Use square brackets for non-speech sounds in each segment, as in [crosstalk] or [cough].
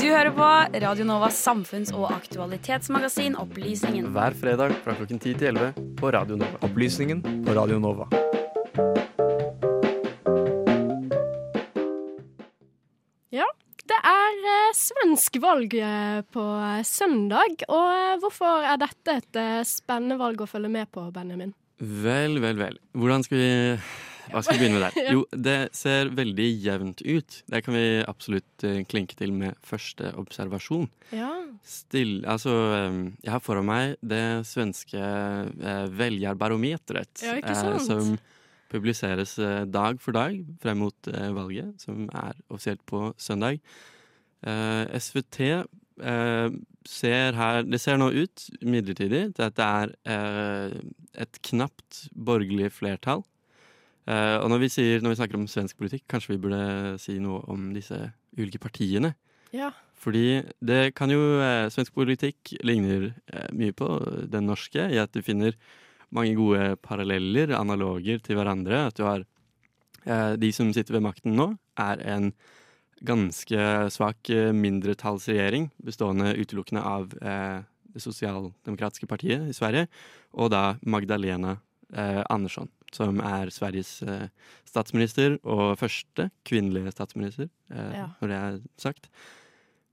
Du hører på Radio Novas samfunns- og aktualitetsmagasin Opplysningen. Hver fredag fra klokken 10 til 11 på Radio Nova. Opplysningen på Radio Nova. Ja, det er eh, svensk valg eh, på eh, søndag. Og eh, hvorfor er dette et eh, spennende valg å følge med på, Benjamin? Vel, vel, vel. Hvordan skal vi Hva skal vi begynne med der? [laughs] Jo, det ser veldig jevnt ut. Det kan vi absolutt eh, klinke til med første observasjon. Ja. Still, altså, eh, jeg har foran meg det svenske eh, velgerbarometeret. Ja, ikke eh, sant? som publiseres dag for dag frem mot valget, som er offisielt på søndag. SVT ser her Det ser nå ut, midlertidig, til at det er et knapt borgerlig flertall. Eh, og når vi, sier, når vi snakker om svensk politikk, kanskje vi burde si noe om disse ulike partiene. ja. Fordi det kan jo eh, Svensk politikk ligner eh, mye på den norske i at du finner mange gode paralleller, analoger til hverandre. At du har eh, De som sitter ved makten nå, er en ganske svak mindretallsregjering bestående utelukkende av eh, det sosialdemokratiske partiet i Sverige, og da Magdalena eh, Andersson, som er Sveriges eh, statsminister og første kvinnelige statsminister, eh, Ja. når det er sagt.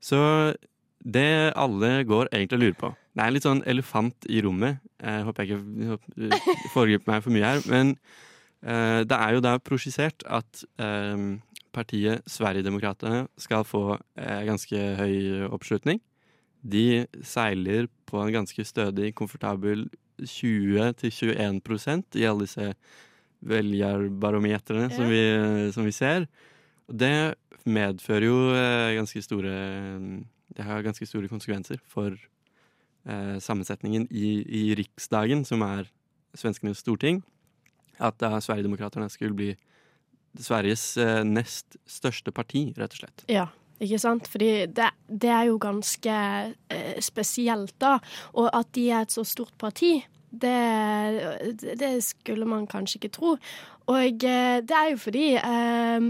Så det alle går egentlig og lurer på Det er en litt sånn elefant i rommet. Jeg håper jeg ikke håper- foregriper meg for mye her. Men eh, det er jo da prosjisert at eh, partiet Sverigedemokraterna skal få eh, ganske høy oppslutning. De seiler på en ganske stødig, komfortabel 20-21 i alle disse velgerbarometrene som, vi, som vi ser. Og det medfører jo eh, ganske store Det har ganske store konsekvenser for eh, sammensetningen i, i Riksdagen, som er svenskenes storting. At da Sverigedemokraterna skulle bli Sveriges eh, nest største parti, rett og slett. Ja, ikke sant? Fordi det, det er jo ganske eh, spesielt, da. Og at de er et så stort parti, det, det skulle man kanskje ikke tro. Og eh, det er jo fordi eh,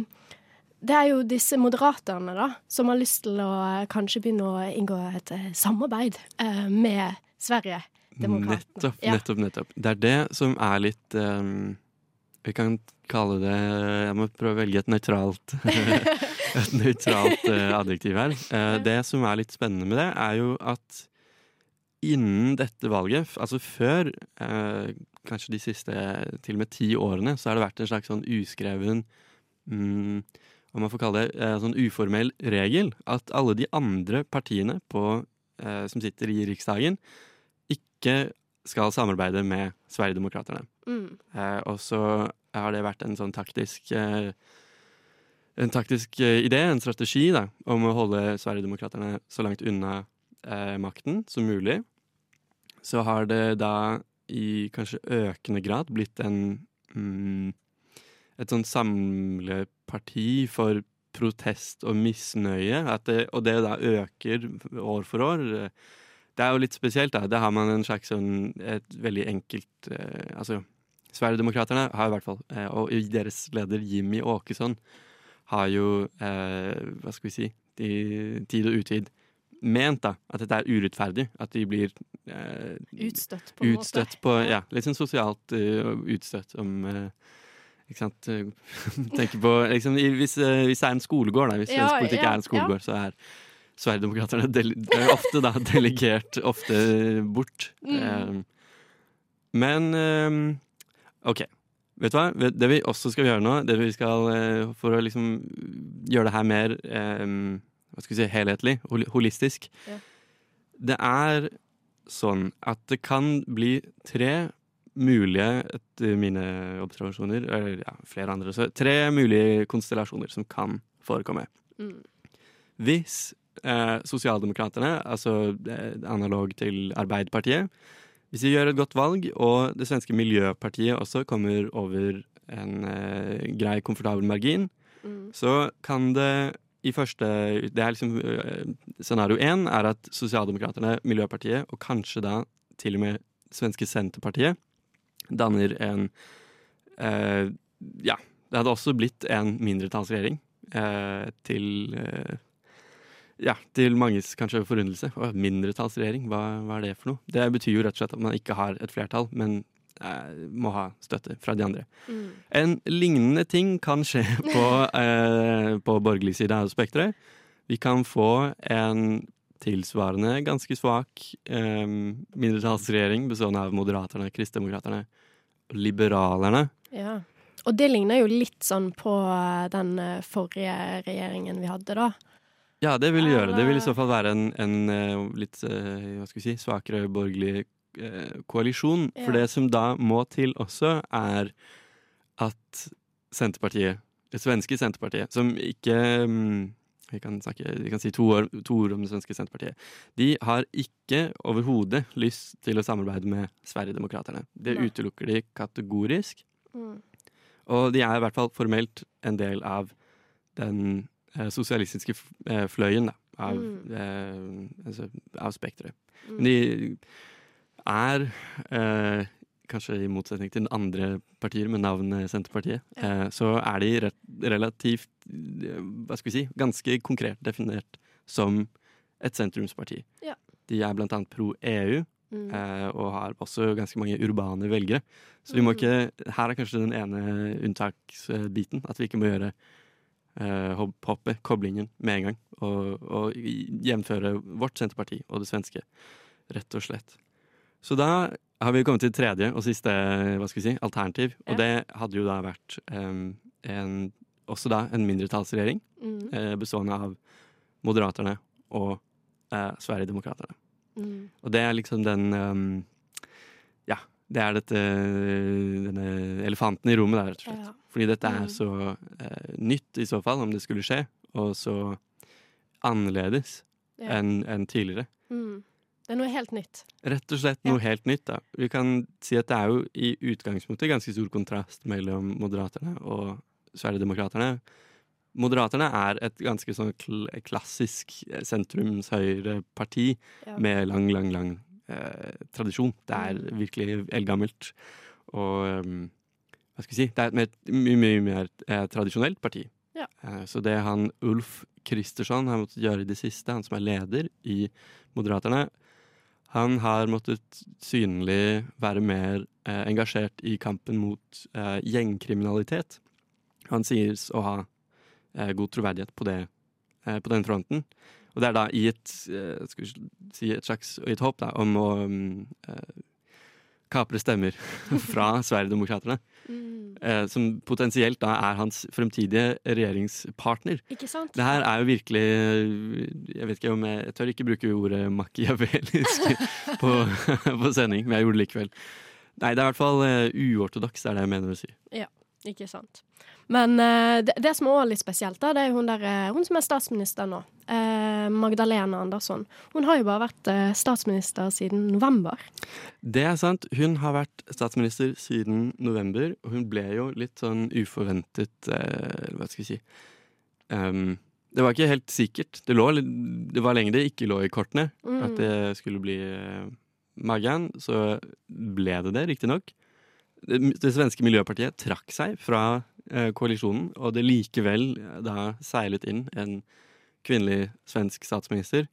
det er jo disse moderaterne da, som har lyst til å eh, kanskje begynne å inngå et samarbeid eh, med Sverige. Nettopp, Ja. nettopp, nettopp. Det er det som er litt Vi kan kalle det Jeg må prøve å velge et nøytralt [laughs] Et nøytralt adjektiv her. Det som er litt spennende med det, er jo at innen dette valget, altså før eh, kanskje de siste til og med ti årene, så har det vært en slags sånn uskreven mm, Om man får kalle det eh, sånn uformell regel. At alle de andre partiene på, eh, som sitter i Riksdagen, ikke skal samarbeide med Sverigedemokraterna. Mm. Eh, og så har det vært en sånn taktisk eh, En taktisk eh, idé, en strategi, da, om å holde Sverigedemokraterna så langt unna eh, makten som mulig. Så har det da i kanskje økende grad blitt en mm, Et sånn samleparti for protest og misnøye. Det, og det da øker år for år. Det er jo litt spesielt, da. Da har man en slags sånn et veldig enkelt eh, Altså, Sverigedemokraterna har i hvert fall, eh, og deres leder Jimmy Åkesson, har jo eh, Hva skal vi si i tid og utid ment da, at dette er urettferdig. At de blir eh, Utstøtt, på utstøtt på Ja, litt sånn sosialt uh, utstøtt om uh, ikke sant eh, [laughs] Tenker på liksom, hvis, uh, hvis det er en skolegård, da, hvis Ja, svensk politikk ja, er en skolegård, så er Sverigedemokraterna er ofte da [laughs] delegert ofte bort. Mm. Um, men um, OK. Vet du hva? Det vi også skal gjøre nå, det vi skal for å liksom gjøre det her mer eh, hva skal vi si, helhetlig, hol- holistisk Ja. Det er sånn at det kan bli tre mulige, etter mine observasjoner, eller ja, flere andre også, tre mulige konstellasjoner som kan forekomme. Mm. Hvis eh, Sosialdemokraterne, altså eh, analog til Arbeiderpartiet, hvis de gjør et godt valg, og det svenske Miljøpartiet også kommer over en eh, grei, komfortabel margin, Mm. så kan det i første Det er liksom eh, Scenario én er at Sosialdemokraterne, Miljøpartiet og kanskje da til og med svenske Senterpartiet danner en eh, ja, Det hadde også blitt en mindretallsregjering eh, til eh, ja, til manges kanskje forundelse. Å, mindretallsregjering, hva, hva er det for noe? Det betyr jo rett og slett at man ikke har et flertall, men eh, må ha støtte fra de andre. Mm. En lignende ting kan skje [laughs] på, eh, på borgerlig side av spekteret. Vi kan få en tilsvarende ganske svak eh, mindretallsregjering bestående av Moderaterne, Kristdemokraterne og Liberalerne. Ja. Og det ligner jo litt sånn på eh, den eh, forrige regjeringen vi hadde, da. Ja, det vil det gjøre. Det vil i så fall være en, en eh, litt hva skal vi si, svakere borgerlig koalisjon. For det som da må til også, er at Senterpartiet, det svenske Senterpartiet, som ikke mm, vi kan, snakke, vi kan si to, ord, to ord om det svenske Senterpartiet. De har ikke overhodet lyst til å samarbeide med Sverigedemokraterna. Det Nei. utelukker de kategorisk. Mm. Og de er i hvert fall formelt en del av den eh, sosialistiske eh, fløyen da, av, Mm. eh, altså, av spekteret. Mm. Men de er, eh, kanskje i motsetning til andre partier med navnet Senterpartiet, eh, så er de re relativt, eh, hva skal vi si, ganske konkret definert som et sentrumsparti. Ja. De er blant annet pro EU, Mm. eh, og har også ganske mange urbane velgere. Så vi må Mm. ikke, her er kanskje den ene unntaksbiten, at vi ikke må gjøre hoppet, hopp- koblingen med en gang, og, og jevnføre vårt Senterparti og det svenske, rett og slett. Så da har vi kommet til tredje og siste hva skal vi si, alternativ, og Ja. det hadde jo da vært um, en, også da en mindretallsregjering Mm. uh, bestående av Moderaterne og uh, Sverigedemokraterna. Mm. Og det er liksom den um, Ja, det er dette denne elefanten i rommet der, rett og slett. Ja. Fordi dette er Mm. så uh, nytt i så fall, om det skulle skje, og så annerledes Ja. enn en tidligere. Mm. Det er noe helt nytt. Rett og slett noe helt nytt. da. Vi kan si at det er jo i utgangspunktet ganske stor kontrast mellom Moderaterne og Sverigedemokraterne. Moderaterne er et ganske sånn kl klassisk eh, sentrumshøyreparti Ja. med lang, lang, lang eh, tradisjon. Det er Mm. virkelig eldgammelt. Og um, hva skal vi si Det er et mer- mye, mye mer eh, tradisjonelt parti. Ja. Eh, så det han Ulf Kristersson har måttet gjøre i det siste, han som er leder i Moderaterne, han har måttet synlig være mer eh, engasjert i kampen mot eh, gjengkriminalitet. Han sies å ha eh, god troverdighet på, det, eh, på den fronten. Og det er da i et, eh, si et slags et håp da, om å um, kapre stemmer [laughs] fra Sverigedemokraterna. Mm. Eh, som potensielt da er hans fremtidige regjeringspartner. Ikke sant? Det her er jo virkelig Jeg vet ikke om jeg, jeg tør ikke bruke ordet machiavellisk [laughs] på, på sending, men jeg gjorde det likevel. Nei, det er i hvert fall uortodoks, uortodoks, er det jeg mener å si. Ikke sant. Men uh, det, det som er også litt spesielt, da, det er hun, der, eh, hun som er statsminister nå. Uh, Magdalena Andersson. Hun har jo bare vært uh, statsminister siden november. Det er sant. Hun har vært statsminister siden november, og hun ble jo litt sånn uforventet Hva skal jeg si um, Det var ikke helt sikkert. Det, lå, det var lenge det ikke lå i kortene Mm. at det skulle bli Maggan. Så ble det det, riktignok. Det, det svenske miljøpartiet trakk seg fra eh, koalisjonen, og det likevel eh, da seilet inn en kvinnelig svensk statsminister.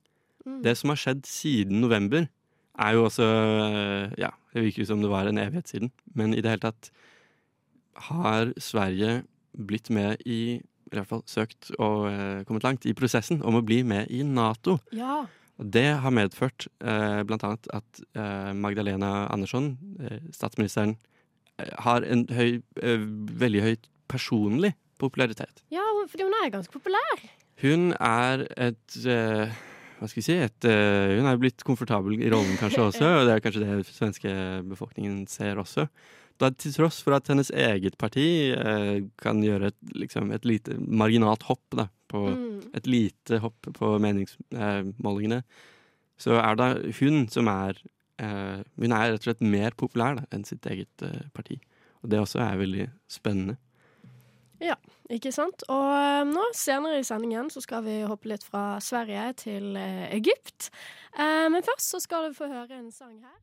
Mm. Det som har skjedd siden november, er jo også eh, Ja, det virker jo som det var en evighet siden, men i det hele tatt har Sverige blitt med i i hvert fall søkt og eh, kommet langt i prosessen om å bli med i Nato. Ja. Det har medført blant annet at eh, Magdalena Andersson, statsministeren, har en høy, eh, veldig høy personlig popularitet. ja, fordi hun er ganske populær. Hun er et eh, Hva skal vi si? Et, uh, hun er blitt komfortabel i rollen kanskje [laughs] også, og det er kanskje det svenske befolkningen ser også. Da, til tross for at hennes eget parti uh, kan gjøre et, liksom, et lite marginalt hopp da, på Mm. et lite hopp på meningsmålingene, så er det hun som er Hun er rett og slett mer populær da, enn sitt eget eh, parti. Og det også er veldig spennende. Ja, Ikke sant? Og eh, nå senere i sendingen så skal vi hoppe litt fra Sverige til eh, Egypt. Eh, men først så skal du få høre en sang her.